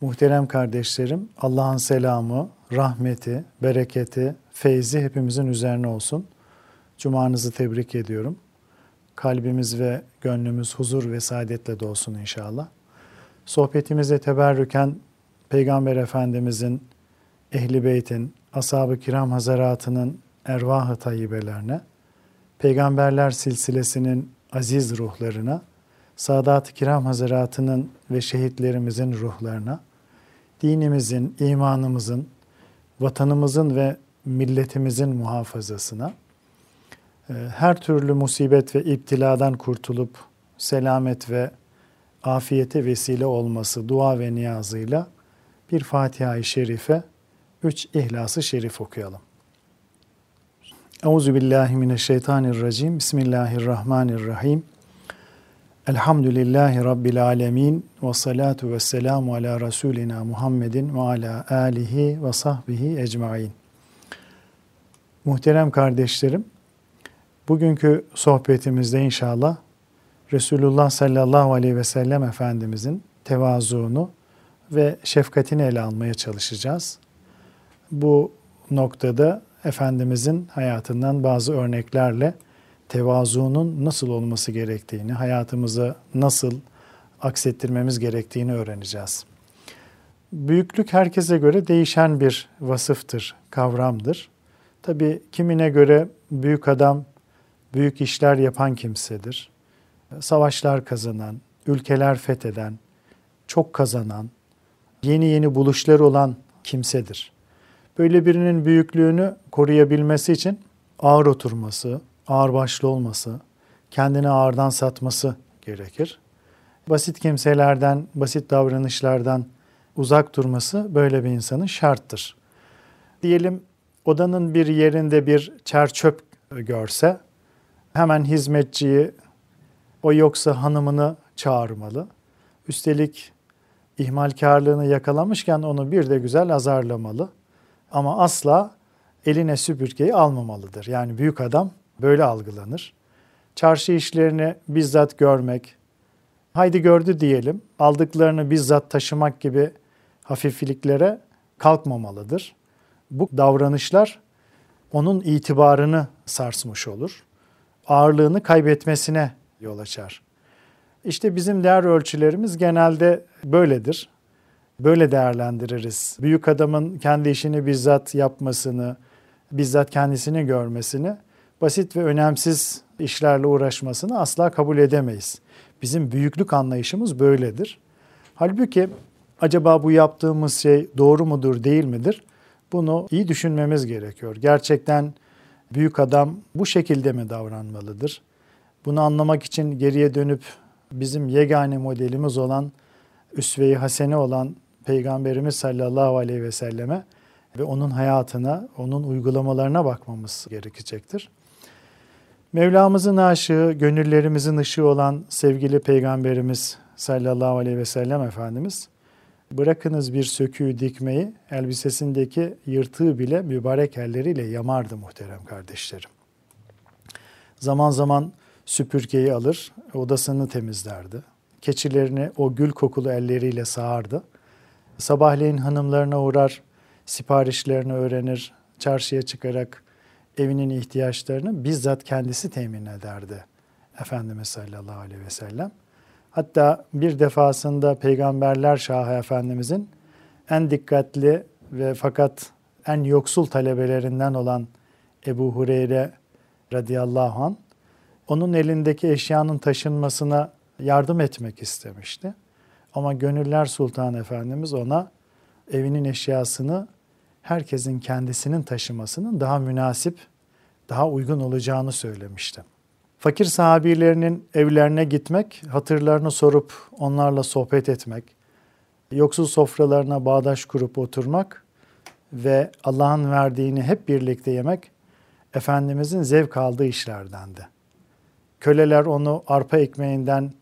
Muhterem kardeşlerim, Allah'ın selamı, rahmeti, bereketi, feyzi hepimizin üzerine olsun. Cumanızı tebrik ediyorum. Kalbimiz ve gönlümüz huzur ve saadetle dolsun inşallah. Sohbetimize teberrüken Peygamber Efendimizin, Ehli Beyt'in, Ashab-ı Kiram Hazaratının ervah-ı tayyibelerine, Peygamberler silsilesinin aziz ruhlarına, Sadat-ı Kiram Hazaratının ve şehitlerimizin ruhlarına, dinimizin, imanımızın, vatanımızın ve milletimizin muhafazasına, e, her türlü musibet ve iptiladan kurtulup selamet ve afiyete vesile olması dua ve niyazıyla bir Fatiha-i Şerife, üç İhlas-ı Şerif okuyalım. Euzu billahi mineşşeytanirracim. Bismillahirrahmanirrahim. Elhamdülillahi Rabbil alemin ve salatu ve selamu ala Resulina Muhammedin ve ala alihi ve sahbihi ecmain. Muhterem kardeşlerim, bugünkü sohbetimizde inşallah Resulullah sallallahu aleyhi ve sellem Efendimizin tevazuunu ve şefkatini ele almaya çalışacağız. Bu noktada Efendimizin hayatından bazı örneklerle tevazuunun nasıl olması gerektiğini, hayatımıza nasıl aksettirmemiz gerektiğini öğreneceğiz. Büyüklük herkese göre değişen bir vasıftır, kavramdır. Tabi kimine göre büyük adam büyük işler yapan kimsedir. Savaşlar kazanan, ülkeler fetheden, çok kazanan, yeni yeni buluşlar olan kimsedir. Böyle birinin büyüklüğünü koruyabilmesi için ağır oturması, ağırbaşlı olması, kendini ağırdan satması gerekir. Basit kimselerden, basit davranışlardan uzak durması böyle bir insanın şarttır. Diyelim odanın bir yerinde bir çer çöp görse hemen hizmetçiyi o yoksa hanımını çağırmalı. Üstelik ihmalkarlığını yakalamışken onu bir de güzel azarlamalı. Ama asla eline süpürgeyi almamalıdır. Yani büyük adam böyle algılanır. Çarşı işlerini bizzat görmek, haydi gördü diyelim, aldıklarını bizzat taşımak gibi hafifliklere kalkmamalıdır. Bu davranışlar onun itibarını sarsmış olur. Ağırlığını kaybetmesine yol açar. İşte bizim değer ölçülerimiz genelde böyledir. Böyle değerlendiririz. Büyük adamın kendi işini bizzat yapmasını, bizzat kendisini görmesini basit ve önemsiz işlerle uğraşmasını asla kabul edemeyiz. Bizim büyüklük anlayışımız böyledir. Halbuki acaba bu yaptığımız şey doğru mudur, değil midir? Bunu iyi düşünmemiz gerekiyor. Gerçekten büyük adam bu şekilde mi davranmalıdır? Bunu anlamak için geriye dönüp bizim yegane modelimiz olan üsve-i hasene olan Peygamberimiz sallallahu aleyhi ve selleme ve onun hayatına, onun uygulamalarına bakmamız gerekecektir. Mevlamızın aşığı, gönüllerimizin ışığı olan sevgili Peygamberimiz sallallahu aleyhi ve sellem Efendimiz, bırakınız bir söküğü dikmeyi, elbisesindeki yırtığı bile mübarek elleriyle yamardı muhterem kardeşlerim. Zaman zaman süpürgeyi alır, odasını temizlerdi. Keçilerini o gül kokulu elleriyle sağardı. Sabahleyin hanımlarına uğrar, siparişlerini öğrenir, çarşıya çıkarak evinin ihtiyaçlarını bizzat kendisi temin ederdi. Efendimiz sallallahu aleyhi ve sellem. Hatta bir defasında Peygamberler Şahı Efendimizin en dikkatli ve fakat en yoksul talebelerinden olan Ebu Hureyre radıyallahu an onun elindeki eşyanın taşınmasına yardım etmek istemişti. Ama Gönüller Sultan Efendimiz ona evinin eşyasını herkesin kendisinin taşımasının daha münasip, daha uygun olacağını söylemişti. Fakir sahabilerinin evlerine gitmek, hatırlarını sorup onlarla sohbet etmek, yoksul sofralarına bağdaş kurup oturmak ve Allah'ın verdiğini hep birlikte yemek Efendimizin zevk aldığı işlerdendi. Köleler onu arpa ekmeğinden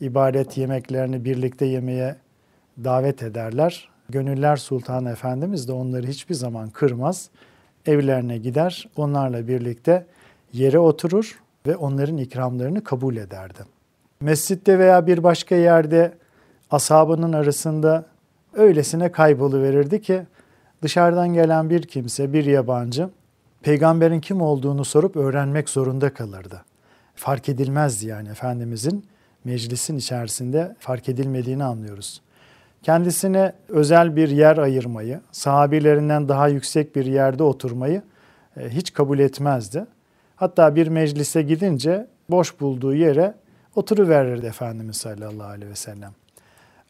ibaret yemeklerini birlikte yemeye davet ederler. Gönüller Sultanı Efendimiz de onları hiçbir zaman kırmaz. Evlerine gider, onlarla birlikte yere oturur ve onların ikramlarını kabul ederdi. Mescitte veya bir başka yerde ashabının arasında öylesine kayboluverirdi ki dışarıdan gelen bir kimse, bir yabancı peygamberin kim olduğunu sorup öğrenmek zorunda kalırdı. Fark edilmezdi yani Efendimizin meclisin içerisinde fark edilmediğini anlıyoruz. Kendisine özel bir yer ayırmayı, sahabilerinden daha yüksek bir yerde oturmayı e, hiç kabul etmezdi. Hatta bir meclise gidince boş bulduğu yere oturuverirdi Efendimiz sallallahu aleyhi ve sellem.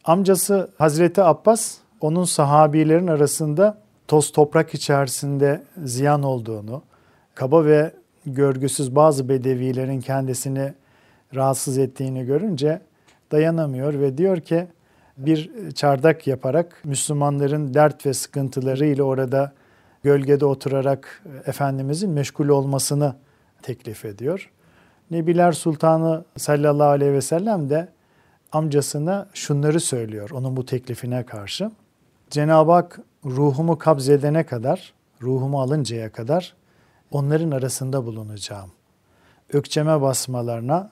Amcası Hazreti Abbas onun sahabilerin arasında toz toprak içerisinde ziyan olduğunu, kaba ve görgüsüz bazı bedevilerin kendisini rahatsız ettiğini görünce dayanamıyor ve diyor ki bir çardak yaparak Müslümanların dert ve sıkıntılarıyla orada gölgede oturarak Efendimizin meşgul olmasını teklif ediyor. Nebiler Sultanı sallallahu aleyhi ve sellem de amcasına şunları söylüyor onun bu teklifine karşı. Cenab-ı Hak ruhumu kabzedene kadar, ruhumu alıncaya kadar onların arasında bulunacağım. Ökçeme basmalarına,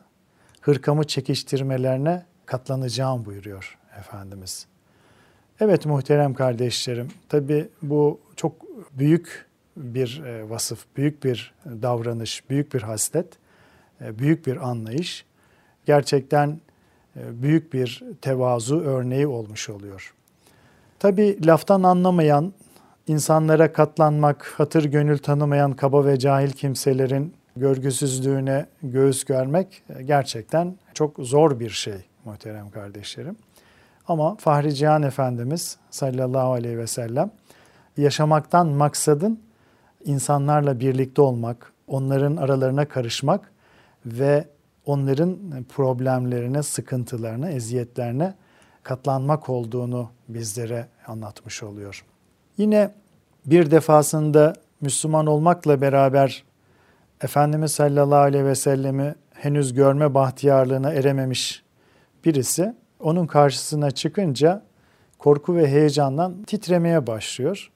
hırkamı çekiştirmelerine katlanacağım buyuruyor Efendimiz. Evet muhterem kardeşlerim, tabi bu çok büyük bir e, vasıf, büyük bir davranış, büyük bir haslet, e, büyük bir anlayış. Gerçekten e, büyük bir tevazu örneği olmuş oluyor. Tabi laftan anlamayan, insanlara katlanmak, hatır gönül tanımayan kaba ve cahil kimselerin görgüsüzlüğüne göğüs görmek gerçekten çok zor bir şey muhterem kardeşlerim. Ama Fahri Cihan Efendimiz sallallahu aleyhi ve sellem yaşamaktan maksadın insanlarla birlikte olmak, onların aralarına karışmak ve onların problemlerine, sıkıntılarına, eziyetlerine katlanmak olduğunu bizlere anlatmış oluyor. Yine bir defasında Müslüman olmakla beraber Efendimiz sallallahu aleyhi ve sellemi henüz görme bahtiyarlığına erememiş birisi onun karşısına çıkınca korku ve heyecandan titremeye başlıyor.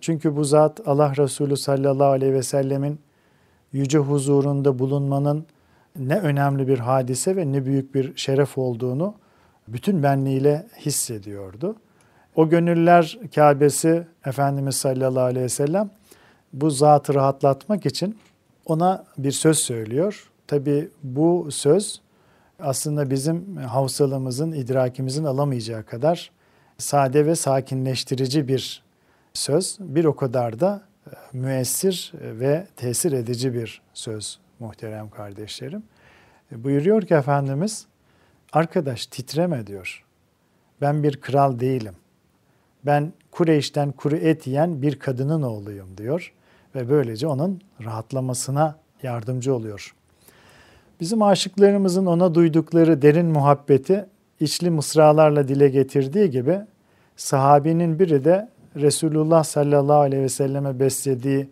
Çünkü bu zat Allah Resulü sallallahu aleyhi ve sellemin yüce huzurunda bulunmanın ne önemli bir hadise ve ne büyük bir şeref olduğunu bütün benliğiyle hissediyordu. O gönüller Kabe'si Efendimiz sallallahu aleyhi ve sellem bu zatı rahatlatmak için ona bir söz söylüyor. Tabi bu söz aslında bizim havsalımızın, idrakimizin alamayacağı kadar sade ve sakinleştirici bir söz. Bir o kadar da e, müessir ve tesir edici bir söz muhterem kardeşlerim. E, buyuruyor ki Efendimiz, arkadaş titreme diyor. Ben bir kral değilim. Ben Kureyş'ten kuru et yiyen bir kadının oğluyum diyor. Ve böylece onun rahatlamasına yardımcı oluyor. Bizim aşıklarımızın ona duydukları derin muhabbeti içli mısralarla dile getirdiği gibi sahabinin biri de Resulullah sallallahu aleyhi ve selleme beslediği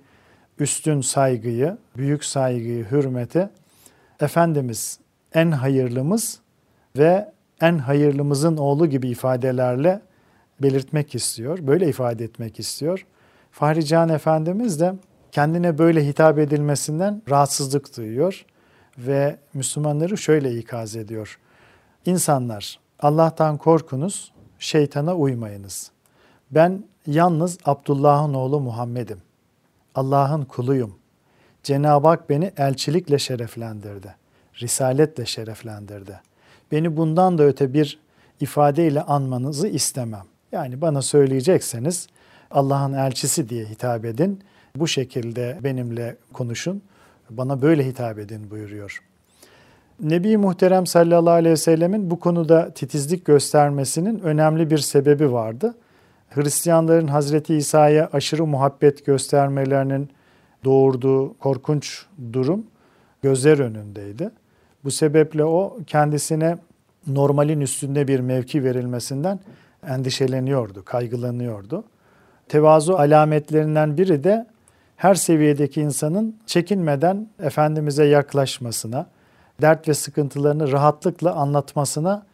üstün saygıyı, büyük saygıyı, hürmeti Efendimiz en hayırlımız ve en hayırlımızın oğlu gibi ifadelerle belirtmek istiyor. Böyle ifade etmek istiyor. Fahri Can Efendimiz de kendine böyle hitap edilmesinden rahatsızlık duyuyor ve Müslümanları şöyle ikaz ediyor. İnsanlar Allah'tan korkunuz, şeytana uymayınız. Ben yalnız Abdullah'ın oğlu Muhammed'im. Allah'ın kuluyum. Cenab-ı Hak beni elçilikle şereflendirdi. Risaletle şereflendirdi. Beni bundan da öte bir ifadeyle anmanızı istemem. Yani bana söyleyecekseniz Allah'ın elçisi diye hitap edin. Bu şekilde benimle konuşun bana böyle hitap edin buyuruyor. Nebi Muhterem sallallahu aleyhi ve sellemin bu konuda titizlik göstermesinin önemli bir sebebi vardı. Hristiyanların Hazreti İsa'ya aşırı muhabbet göstermelerinin doğurduğu korkunç durum gözler önündeydi. Bu sebeple o kendisine normalin üstünde bir mevki verilmesinden endişeleniyordu, kaygılanıyordu. Tevazu alametlerinden biri de her seviyedeki insanın çekinmeden Efendimiz'e yaklaşmasına, dert ve sıkıntılarını rahatlıkla anlatmasına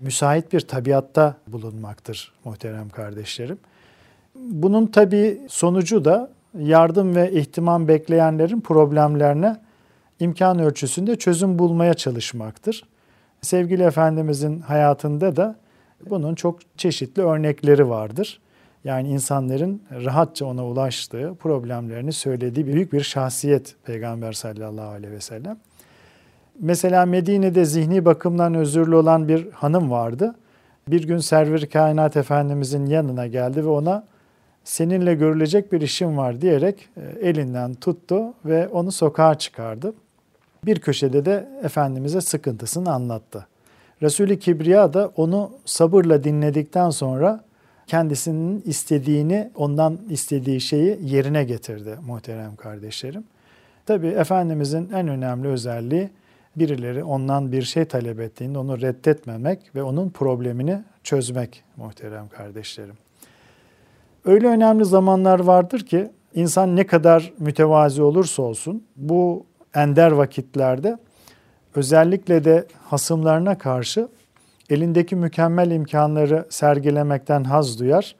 müsait bir tabiatta bulunmaktır muhterem kardeşlerim. Bunun tabi sonucu da yardım ve ihtimam bekleyenlerin problemlerine imkan ölçüsünde çözüm bulmaya çalışmaktır. Sevgili Efendimizin hayatında da Bunun çok çeşitli örnekleri vardır. Yani insanların rahatça ona ulaştığı, problemlerini söylediği büyük bir şahsiyet Peygamber sallallahu aleyhi ve sellem. Mesela Medine'de zihni bakımdan özürlü olan bir hanım vardı. Bir gün Server Kainat Efendimizin yanına geldi ve ona seninle görülecek bir işim var diyerek e, elinden tuttu ve onu sokağa çıkardı. Bir köşede de Efendimiz'e sıkıntısını anlattı. Resulü Kibriya da onu sabırla dinledikten sonra kendisinin istediğini, ondan istediği şeyi yerine getirdi muhterem kardeşlerim. Tabi Efendimizin en önemli özelliği birileri ondan bir şey talep ettiğinde onu reddetmemek ve onun problemini çözmek muhterem kardeşlerim. Öyle önemli zamanlar vardır ki insan ne kadar mütevazi olursa olsun bu ender vakitlerde özellikle de hasımlarına karşı elindeki mükemmel imkanları sergilemekten haz duyar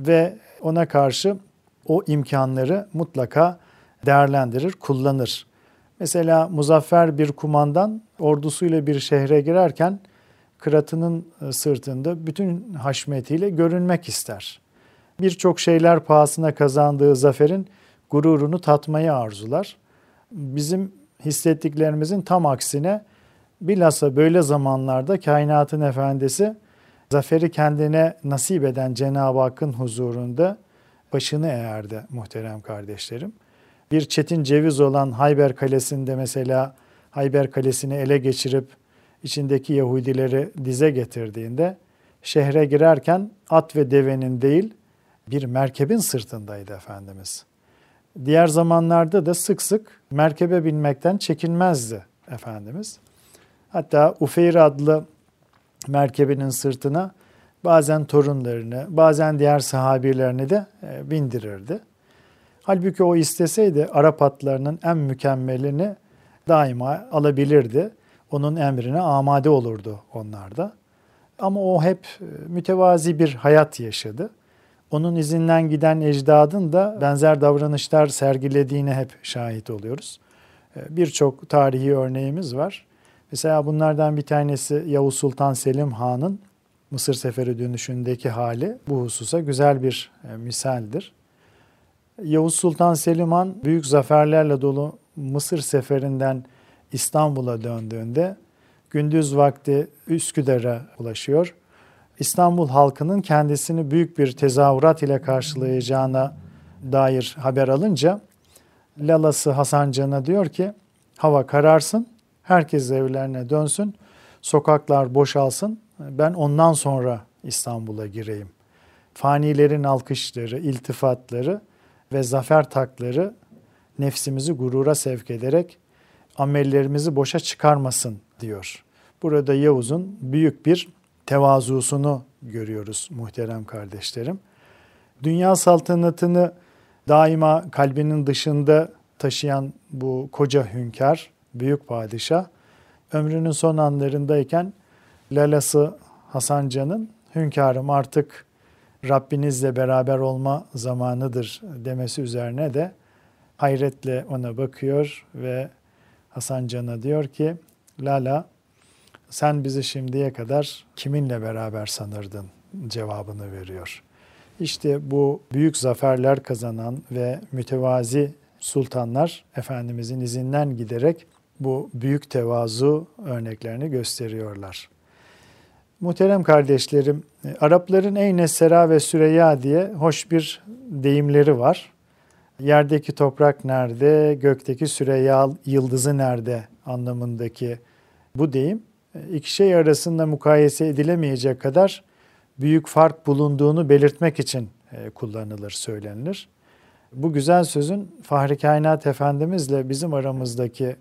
ve ona karşı o imkanları mutlaka değerlendirir, kullanır. Mesela muzaffer bir kumandan ordusuyla bir şehre girerken kıratının e, sırtında bütün haşmetiyle görünmek ister. Birçok şeyler pahasına kazandığı zaferin gururunu tatmayı arzular. Bizim hissettiklerimizin tam aksine bilhassa böyle zamanlarda kainatın efendisi zaferi kendine nasip eden Cenab-ı Hakk'ın huzurunda başını eğerdi muhterem kardeşlerim. Bir çetin ceviz olan Hayber Kalesi'nde mesela Hayber Kalesi'ni ele geçirip içindeki Yahudileri dize getirdiğinde şehre girerken at ve devenin değil bir merkebin sırtındaydı Efendimiz. Diğer zamanlarda da sık sık merkebe binmekten çekinmezdi Efendimiz. Hatta Ufeyr adlı merkebinin sırtına bazen torunlarını, bazen diğer sahabilerini de e, bindirirdi. Halbuki o isteseydi Arap atlarının en mükemmelini daima alabilirdi. Onun emrine amade olurdu onlar da. Ama o hep e, mütevazi bir hayat yaşadı. Onun izinden giden ecdadın da benzer davranışlar sergilediğine hep şahit oluyoruz. E, birçok tarihi örneğimiz var. Mesela bunlardan bir tanesi Yavuz Sultan Selim Han'ın Mısır seferi dönüşündeki hali bu hususa güzel bir e, misaldir. Yavuz Sultan Selim Han büyük zaferlerle dolu Mısır seferinden İstanbul'a döndüğünde gündüz vakti Üsküdar'a ulaşıyor. İstanbul halkının kendisini büyük bir tezahürat ile karşılayacağına dair haber alınca Lalası Hasan Can'a diyor ki hava kararsın, herkes evlerine dönsün, sokaklar boşalsın, ben ondan sonra İstanbul'a gireyim. Fanilerin alkışları, iltifatları ve zafer takları nefsimizi gurura sevk ederek amellerimizi boşa çıkarmasın diyor. Burada Yavuz'un büyük bir tevazusunu görüyoruz muhterem kardeşlerim. Dünya saltanatını daima kalbinin dışında taşıyan bu koca hünkâr, büyük padişah, ömrünün son anlarındayken lalası Hasan Can'ın hünkârım artık Rabbinizle beraber olma zamanıdır demesi üzerine de hayretle ona bakıyor ve Hasan Can'a diyor ki Lala sen bizi şimdiye kadar kiminle beraber sanırdın cevabını veriyor. İşte bu büyük zaferler kazanan ve mütevazi sultanlar Efendimizin izinden giderek bu büyük tevazu örneklerini gösteriyorlar. Muhterem kardeşlerim, Arapların Eyne Sera ve Süreyya diye hoş bir deyimleri var. Yerdeki toprak nerede, gökteki Süreyya yıldızı nerede anlamındaki bu deyim iki şey arasında mukayese edilemeyecek kadar büyük fark bulunduğunu belirtmek için e, kullanılır, söylenilir. Bu güzel sözün Fahri Kainat Efendimizle bizim aramızdaki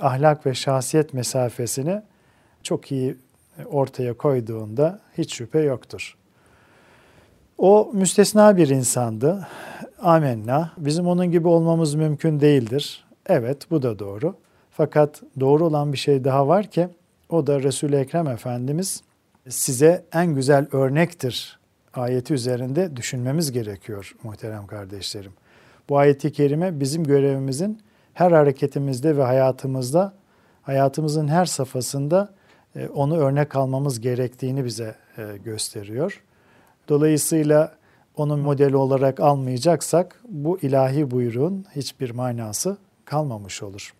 ahlak ve şahsiyet mesafesini çok iyi ortaya koyduğunda hiç şüphe yoktur. O müstesna bir insandı. Amenna. Bizim onun gibi olmamız mümkün değildir. Evet bu da doğru. Fakat doğru olan bir şey daha var ki o da Resul-i Ekrem Efendimiz size en güzel örnektir ayeti üzerinde düşünmemiz gerekiyor muhterem kardeşlerim. Bu ayeti kerime bizim görevimizin her hareketimizde ve hayatımızda, hayatımızın her safhasında e, onu örnek almamız gerektiğini bize e, gösteriyor. Dolayısıyla onu model olarak almayacaksak bu ilahi buyruğun hiçbir manası kalmamış olur.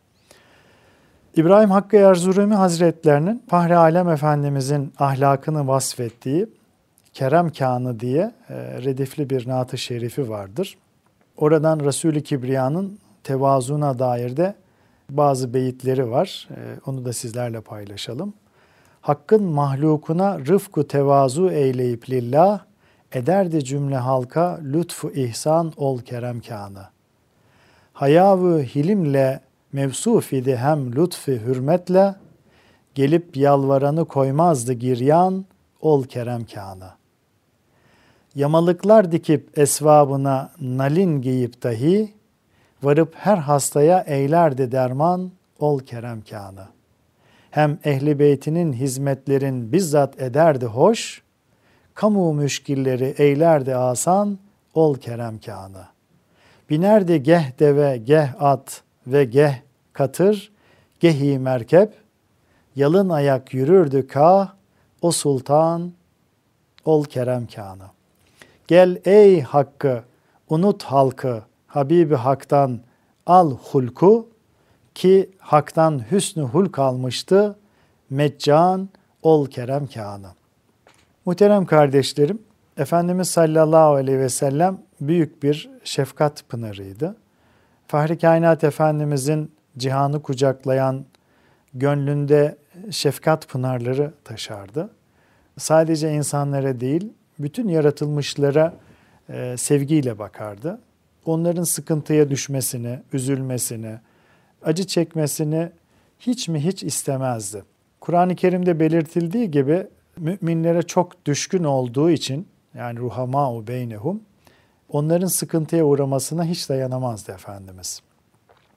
İbrahim Hakkı Erzurumi Hazretlerinin Fahri Alem Efendimizin ahlakını vasfettiği Kerem Kanı diye e, redifli bir naat-ı şerifi vardır. Oradan Resul-i Kibriya'nın tevazuna dair de bazı beyitleri var. E, onu da sizlerle paylaşalım. Hakkın mahlukuna rıfku tevazu eyleyip lillah, ederdi cümle halka lütfu ihsan ol kerem kanı. Hayavı hilimle mevsuf idi hem lütfi hürmetle, gelip yalvaranı koymazdı giryan, ol kerem kanı. Yamalıklar dikip esvabına nalin giyip dahi, varıp her hastaya eylerdi derman, ol kerem. Hem ehli beytinin hizmetlerin bizzat ederdi hoş, kamu müşkilleri eylerdi asan, ol kerem kanı. Binerdi geh deve, geh at ve geh katır, gehi merkep, yalın ayak yürürdü ka, o sultan, ol kerem. Gel ey hakkı, unut halkı, Habibi Hak'tan al hulku ki Hak'tan hüsnü hulk almıştı, meccan ol kerem kânı. Muhterem kardeşlerim, Efendimiz sallallahu aleyhi ve sellem büyük bir şefkat pınarıydı. Fahri Kainat Efendimizin cihanı kucaklayan, gönlünde şefkat pınarları taşardı. Sadece insanlara değil, bütün yaratılmışlara e, sevgiyle bakardı. Onların sıkıntıya düşmesini, üzülmesini, acı çekmesini hiç mi hiç istemezdi. Kur'an-ı Kerim'de belirtildiği gibi müminlere çok düşkün olduğu için yani ruhamau beynehum onların sıkıntıya uğramasına hiç dayanamazdı Efendimiz.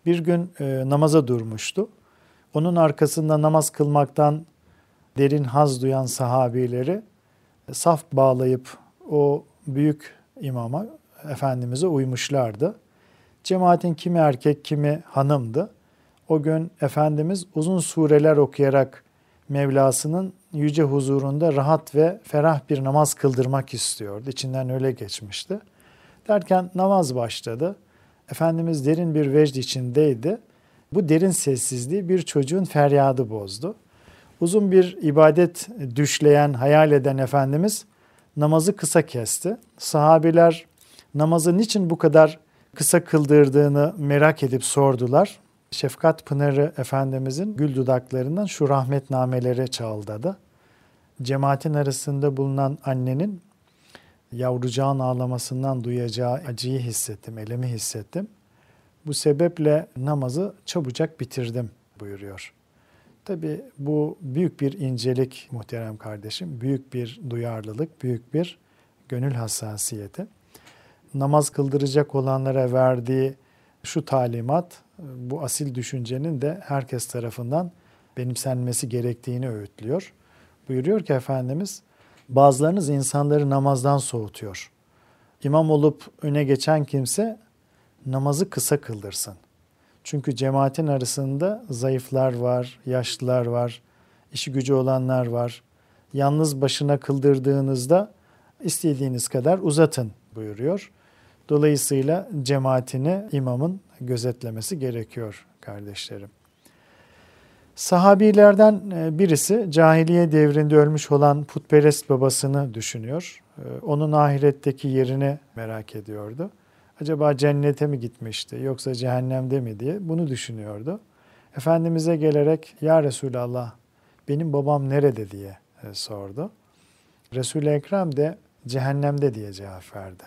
Bir gün e, namaza durmuştu. Onun arkasında namaz kılmaktan derin haz duyan sahabileri saf bağlayıp o büyük imama Efendimiz'e uymuşlardı. Cemaatin kimi erkek kimi hanımdı. O gün Efendimiz uzun sureler okuyarak Mevlasının yüce huzurunda rahat ve ferah bir namaz kıldırmak istiyordu. İçinden öyle geçmişti. Derken namaz başladı. Efendimiz derin bir vecd içindeydi. Bu derin sessizliği bir çocuğun feryadı bozdu. Uzun bir ibadet düşleyen, hayal eden Efendimiz namazı kısa kesti. Sahabiler namazı niçin bu kadar kısa kıldırdığını merak edip sordular. Şefkat Pınarı Efendimizin gül dudaklarından şu rahmetnameleri çağıldadı. Cemaatin arasında bulunan annenin yavrucağın ağlamasından duyacağı acıyı hissettim, elemi hissettim. Bu sebeple namazı çabucak bitirdim buyuruyor. Tabi bu büyük bir incelik muhterem kardeşim, büyük bir duyarlılık, büyük bir gönül hassasiyeti. Namaz kıldıracak olanlara verdiği şu talimat, bu asil düşüncenin de herkes tarafından benimsenmesi gerektiğini öğütlüyor. Buyuruyor ki Efendimiz, bazılarınız insanları namazdan soğutuyor. İmam olup öne geçen kimse namazı kısa kıldırsın. Çünkü cemaatin arasında zayıflar var, yaşlılar var, işi gücü olanlar var. Yalnız başına kıldırdığınızda istediğiniz kadar uzatın buyuruyor. Dolayısıyla cemaatini imamın gözetlemesi gerekiyor kardeşlerim. Sahabilerden e, birisi cahiliye devrinde ölmüş olan putperest babasını düşünüyor. E, onun ahiretteki yerini merak ediyordu. Acaba cennete mi gitmişti yoksa cehennemde mi diye bunu düşünüyordu. Efendimiz'e gelerek ya Resulallah benim babam nerede diye e, sordu. Resul-i Ekrem de cehennemde diye cevap verdi.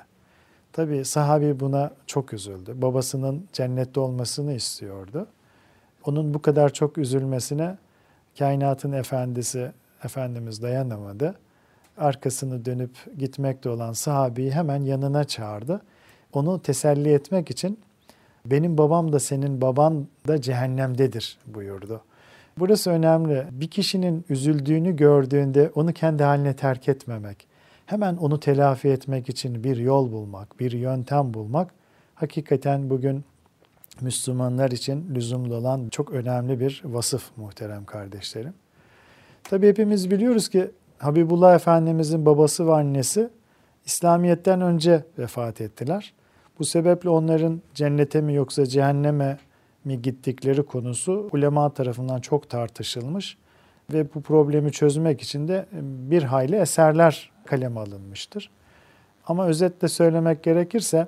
Tabi sahabi buna çok üzüldü. Babasının cennette olmasını istiyordu. Onun bu kadar çok üzülmesine kainatın efendisi Efendimiz dayanamadı. Arkasını dönüp gitmekte olan sahabeyi hemen yanına çağırdı. Onu teselli etmek için benim babam da senin baban da cehennemdedir buyurdu. Burası önemli. Bir kişinin üzüldüğünü gördüğünde onu kendi haline terk etmemek hemen onu telafi etmek için bir yol bulmak, bir yöntem bulmak hakikaten bugün Müslümanlar için lüzumlu olan çok önemli bir vasıf muhterem kardeşlerim. Tabi hepimiz biliyoruz ki Habibullah Efendimizin babası ve annesi İslamiyet'ten önce vefat ettiler. Bu sebeple onların cennete mi yoksa cehenneme mi gittikleri konusu ulema tarafından çok tartışılmış ve bu problemi çözmek için de bir hayli eserler kaleme alınmıştır. Ama özetle söylemek gerekirse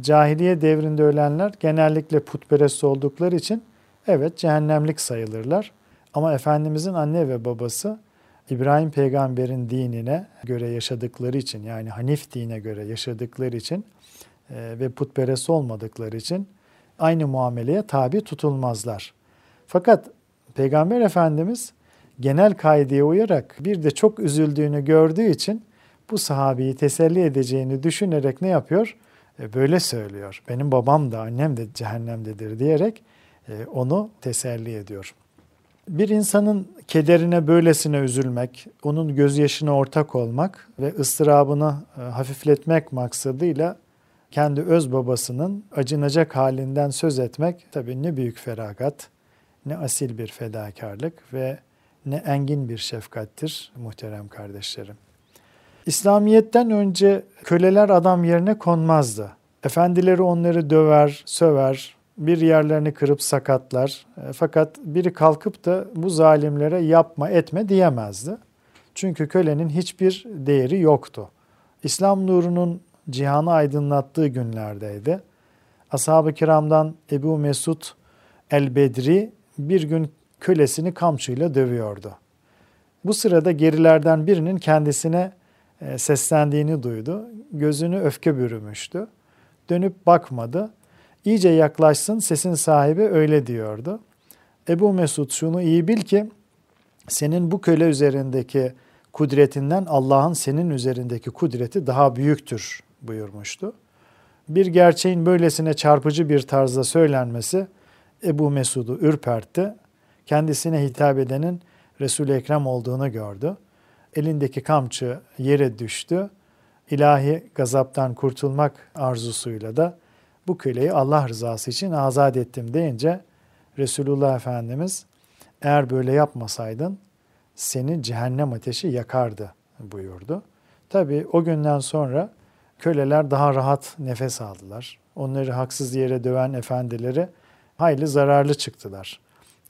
cahiliye devrinde ölenler genellikle putperest oldukları için evet cehennemlik sayılırlar. Ama Efendimizin anne ve babası İbrahim peygamberin dinine göre yaşadıkları için yani Hanif dine göre yaşadıkları için e, ve putperest olmadıkları için aynı muameleye tabi tutulmazlar. Fakat Peygamber Efendimiz genel kaideye uyarak bir de çok üzüldüğünü gördüğü için bu sahabeyi teselli edeceğini düşünerek ne yapıyor? E, böyle söylüyor. Benim babam da annem de cehennemdedir diyerek e, onu teselli ediyor. Bir insanın kederine böylesine üzülmek, onun gözyaşına ortak olmak ve ıstırabını e, hafifletmek maksadıyla kendi öz babasının acınacak halinden söz etmek tabii ne büyük feragat, ne asil bir fedakarlık ve ne engin bir şefkattir muhterem kardeşlerim. İslamiyet'ten önce köleler adam yerine konmazdı. Efendileri onları döver, söver, bir yerlerini kırıp sakatlar. E, fakat biri kalkıp da bu zalimlere yapma etme diyemezdi. Çünkü kölenin hiçbir değeri yoktu. İslam nurunun cihanı aydınlattığı günlerdeydi. Ashab-ı kiramdan Ebu Mesud el-Bedri bir gün kölesini kamçıyla dövüyordu. Bu sırada gerilerden birinin kendisine e, seslendiğini duydu. Gözünü öfke bürümüştü. Dönüp bakmadı. İyice yaklaşsın sesin sahibi öyle diyordu. Ebu Mesud şunu iyi bil ki senin bu köle üzerindeki kudretinden Allah'ın senin üzerindeki kudreti daha büyüktür buyurmuştu. Bir gerçeğin böylesine çarpıcı bir tarzda söylenmesi Ebu Mesud'u ürpertti. Kendisine hitap edenin Resul-i Ekrem olduğunu gördü. Elindeki kamçı yere düştü. İlahi gazaptan kurtulmak arzusuyla da bu köleyi Allah rızası için azat ettim deyince Resulullah Efendimiz eğer böyle yapmasaydın seni cehennem ateşi yakardı buyurdu. Tabi o günden sonra köleler daha rahat nefes aldılar. Onları haksız yere döven efendileri hayli zararlı çıktılar.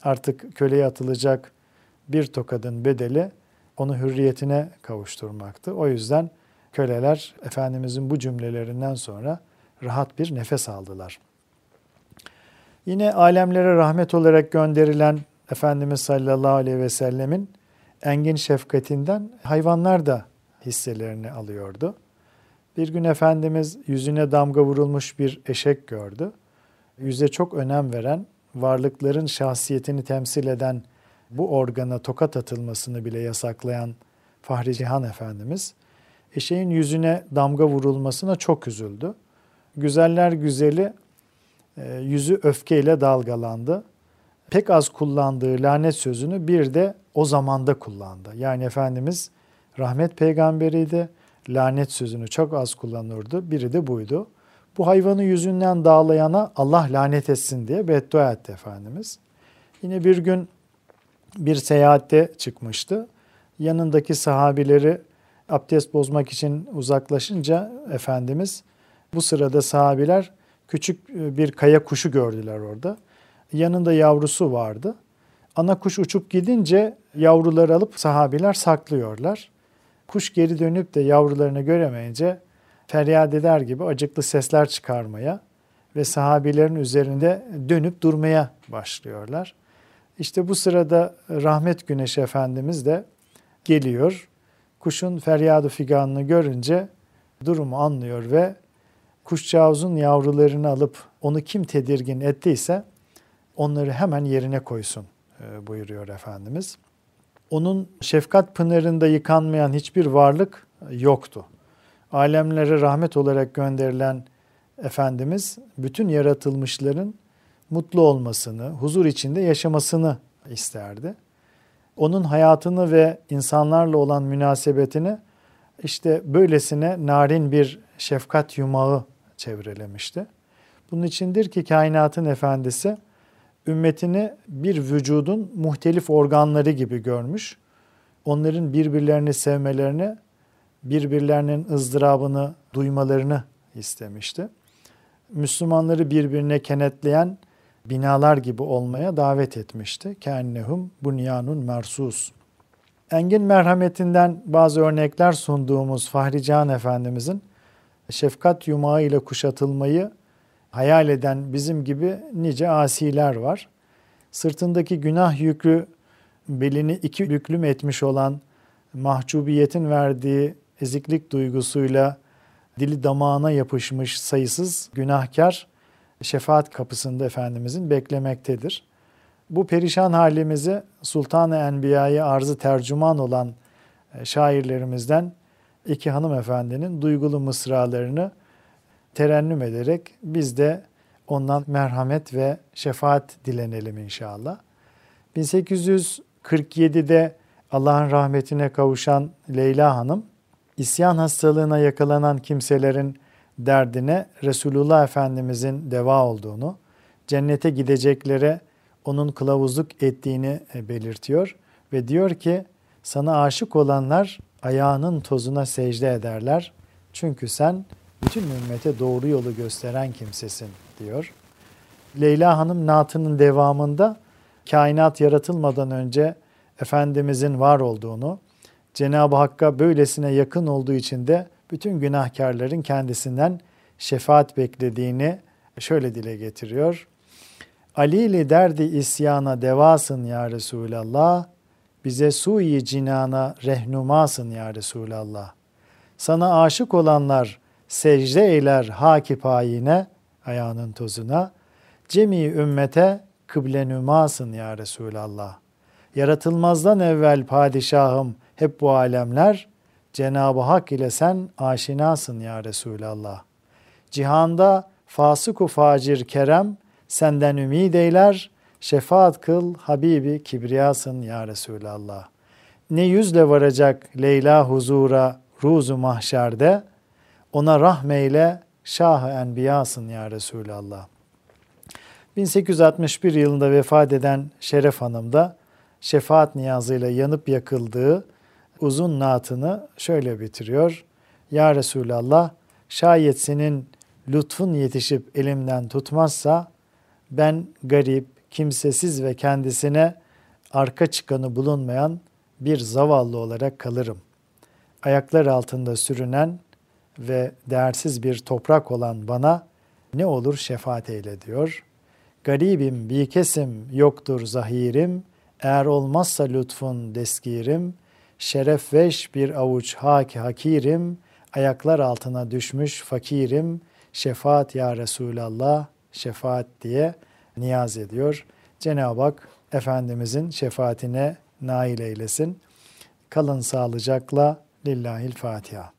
Artık köleye atılacak bir tokadın bedeli onu hürriyetine kavuşturmaktı. O yüzden köleler Efendimizin bu cümlelerinden sonra rahat bir nefes aldılar. Yine alemlere rahmet olarak gönderilen Efendimiz sallallahu aleyhi ve sellemin engin şefkatinden hayvanlar da hisselerini alıyordu. Bir gün Efendimiz yüzüne damga vurulmuş bir eşek gördü. Yüze çok önem veren, varlıkların şahsiyetini temsil eden bu organa tokat atılmasını bile yasaklayan Fahri Cihan Efendimiz, eşeğin yüzüne damga vurulmasına çok üzüldü. Güzeller güzeli e, yüzü öfkeyle dalgalandı. Pek az kullandığı lanet sözünü bir de o zamanda kullandı. Yani Efendimiz rahmet peygamberiydi. Lanet sözünü çok az kullanırdı. Biri de buydu. Bu hayvanı yüzünden dağlayana Allah lanet etsin diye beddua etti Efendimiz. Yine bir gün bir seyahatte çıkmıştı. Yanındaki sahabileri abdest bozmak için uzaklaşınca Efendimiz bu sırada sahabiler küçük e, bir kaya kuşu gördüler orada. Yanında yavrusu vardı. Ana kuş uçup gidince yavruları alıp sahabiler saklıyorlar. Kuş geri dönüp de yavrularını göremeyince feryat eder gibi acıklı sesler çıkarmaya ve sahabilerin üzerinde dönüp durmaya başlıyorlar. İşte bu sırada rahmet güneşi efendimiz de geliyor. Kuşun feryadı figanını görünce durumu anlıyor ve kuşcağızın yavrularını alıp onu kim tedirgin ettiyse onları hemen yerine koysun e, buyuruyor Efendimiz. Onun şefkat pınarında yıkanmayan hiçbir varlık yoktu. Alemlere rahmet olarak gönderilen Efendimiz bütün yaratılmışların mutlu olmasını, huzur içinde yaşamasını isterdi. Onun hayatını ve insanlarla olan münasebetini işte böylesine narin bir şefkat yumağı çevrelemişti. Bunun içindir ki kainatın efendisi ümmetini bir vücudun muhtelif organları gibi görmüş. onların birbirlerini sevmelerini, birbirlerinin ızdırabını duymalarını istemişti. Müslümanları birbirine kenetleyen binalar gibi olmaya davet etmişti. Kennehum bunyanun mersus. Engin merhametinden bazı örnekler sunduğumuz Fahri Can Efendimizin şefkat yumağı ile kuşatılmayı hayal eden bizim gibi nice asiler var. Sırtındaki günah yükü belini iki büklüm etmiş olan mahcubiyetin verdiği eziklik duygusuyla dili damağına yapışmış sayısız günahkar şefaat kapısında Efendimizin beklemektedir. Bu perişan halimizi Sultan-ı Enbiya'yı arzı tercüman olan e, şairlerimizden iki hanımefendinin duygulu mısralarını terennüm ederek biz de ondan merhamet ve şefaat dilenelim inşallah. 1847'de Allah'ın rahmetine kavuşan Leyla Hanım, isyan hastalığına yakalanan kimselerin derdine Resulullah Efendimizin deva olduğunu, cennete gideceklere onun kılavuzluk ettiğini e, belirtiyor ve diyor ki sana aşık olanlar ayağının tozuna secde ederler. Çünkü sen bütün ümmete doğru yolu gösteren kimsesin diyor. Leyla Hanım Natı'nın devamında kainat yaratılmadan önce Efendimizin var olduğunu, Cenab-ı Hakk'a böylesine yakın olduğu için de bütün günahkarların kendisinden şefaat beklediğini şöyle dile getiriyor. Ali ile derdi isyana devasın ya Resulallah, bize suyi cinana rehnumasın ya Resulallah. Sana aşık olanlar secde eyler haki payine, ayağının tozuna, cemi ümmete kıblenümasın ya Resulallah. Yaratılmazdan evvel padişahım hep bu alemler, Cenab-ı Hak ile sen aşinasın ya Resulallah. Cihanda fasık facir kerem senden ümid eyler, şefaat kıl Habibi kibriyasın ya Resulallah. Ne yüzle varacak Leyla huzura ruzu mahşerde, ona rahmeyle şah-ı enbiyasın ya Resulallah. 1861 yılında vefat eden Şeref Hanım da şefaat niyazıyla yanıp yakıldığı uzun naatını şöyle bitiriyor. Ya Resulallah şayet senin lütfun yetişip elimden tutmazsa ben garip, kimsesiz ve kendisine arka çıkanı bulunmayan bir zavallı olarak kalırım. Ayaklar altında sürünen ve değersiz bir toprak olan bana ne olur şefaat eyle diyor. Garibim bir kesim yoktur zahirim, eğer olmazsa lütfun deskirim, şeref veş bir avuç haki hakirim, ayaklar altına düşmüş fakirim, şefaat ya Resulallah, şefaat diye niyaz ediyor. Cenab-ı Hak Efendimizin şefaatine nail eylesin. Kalın sağlıcakla. Lillahil Fatiha.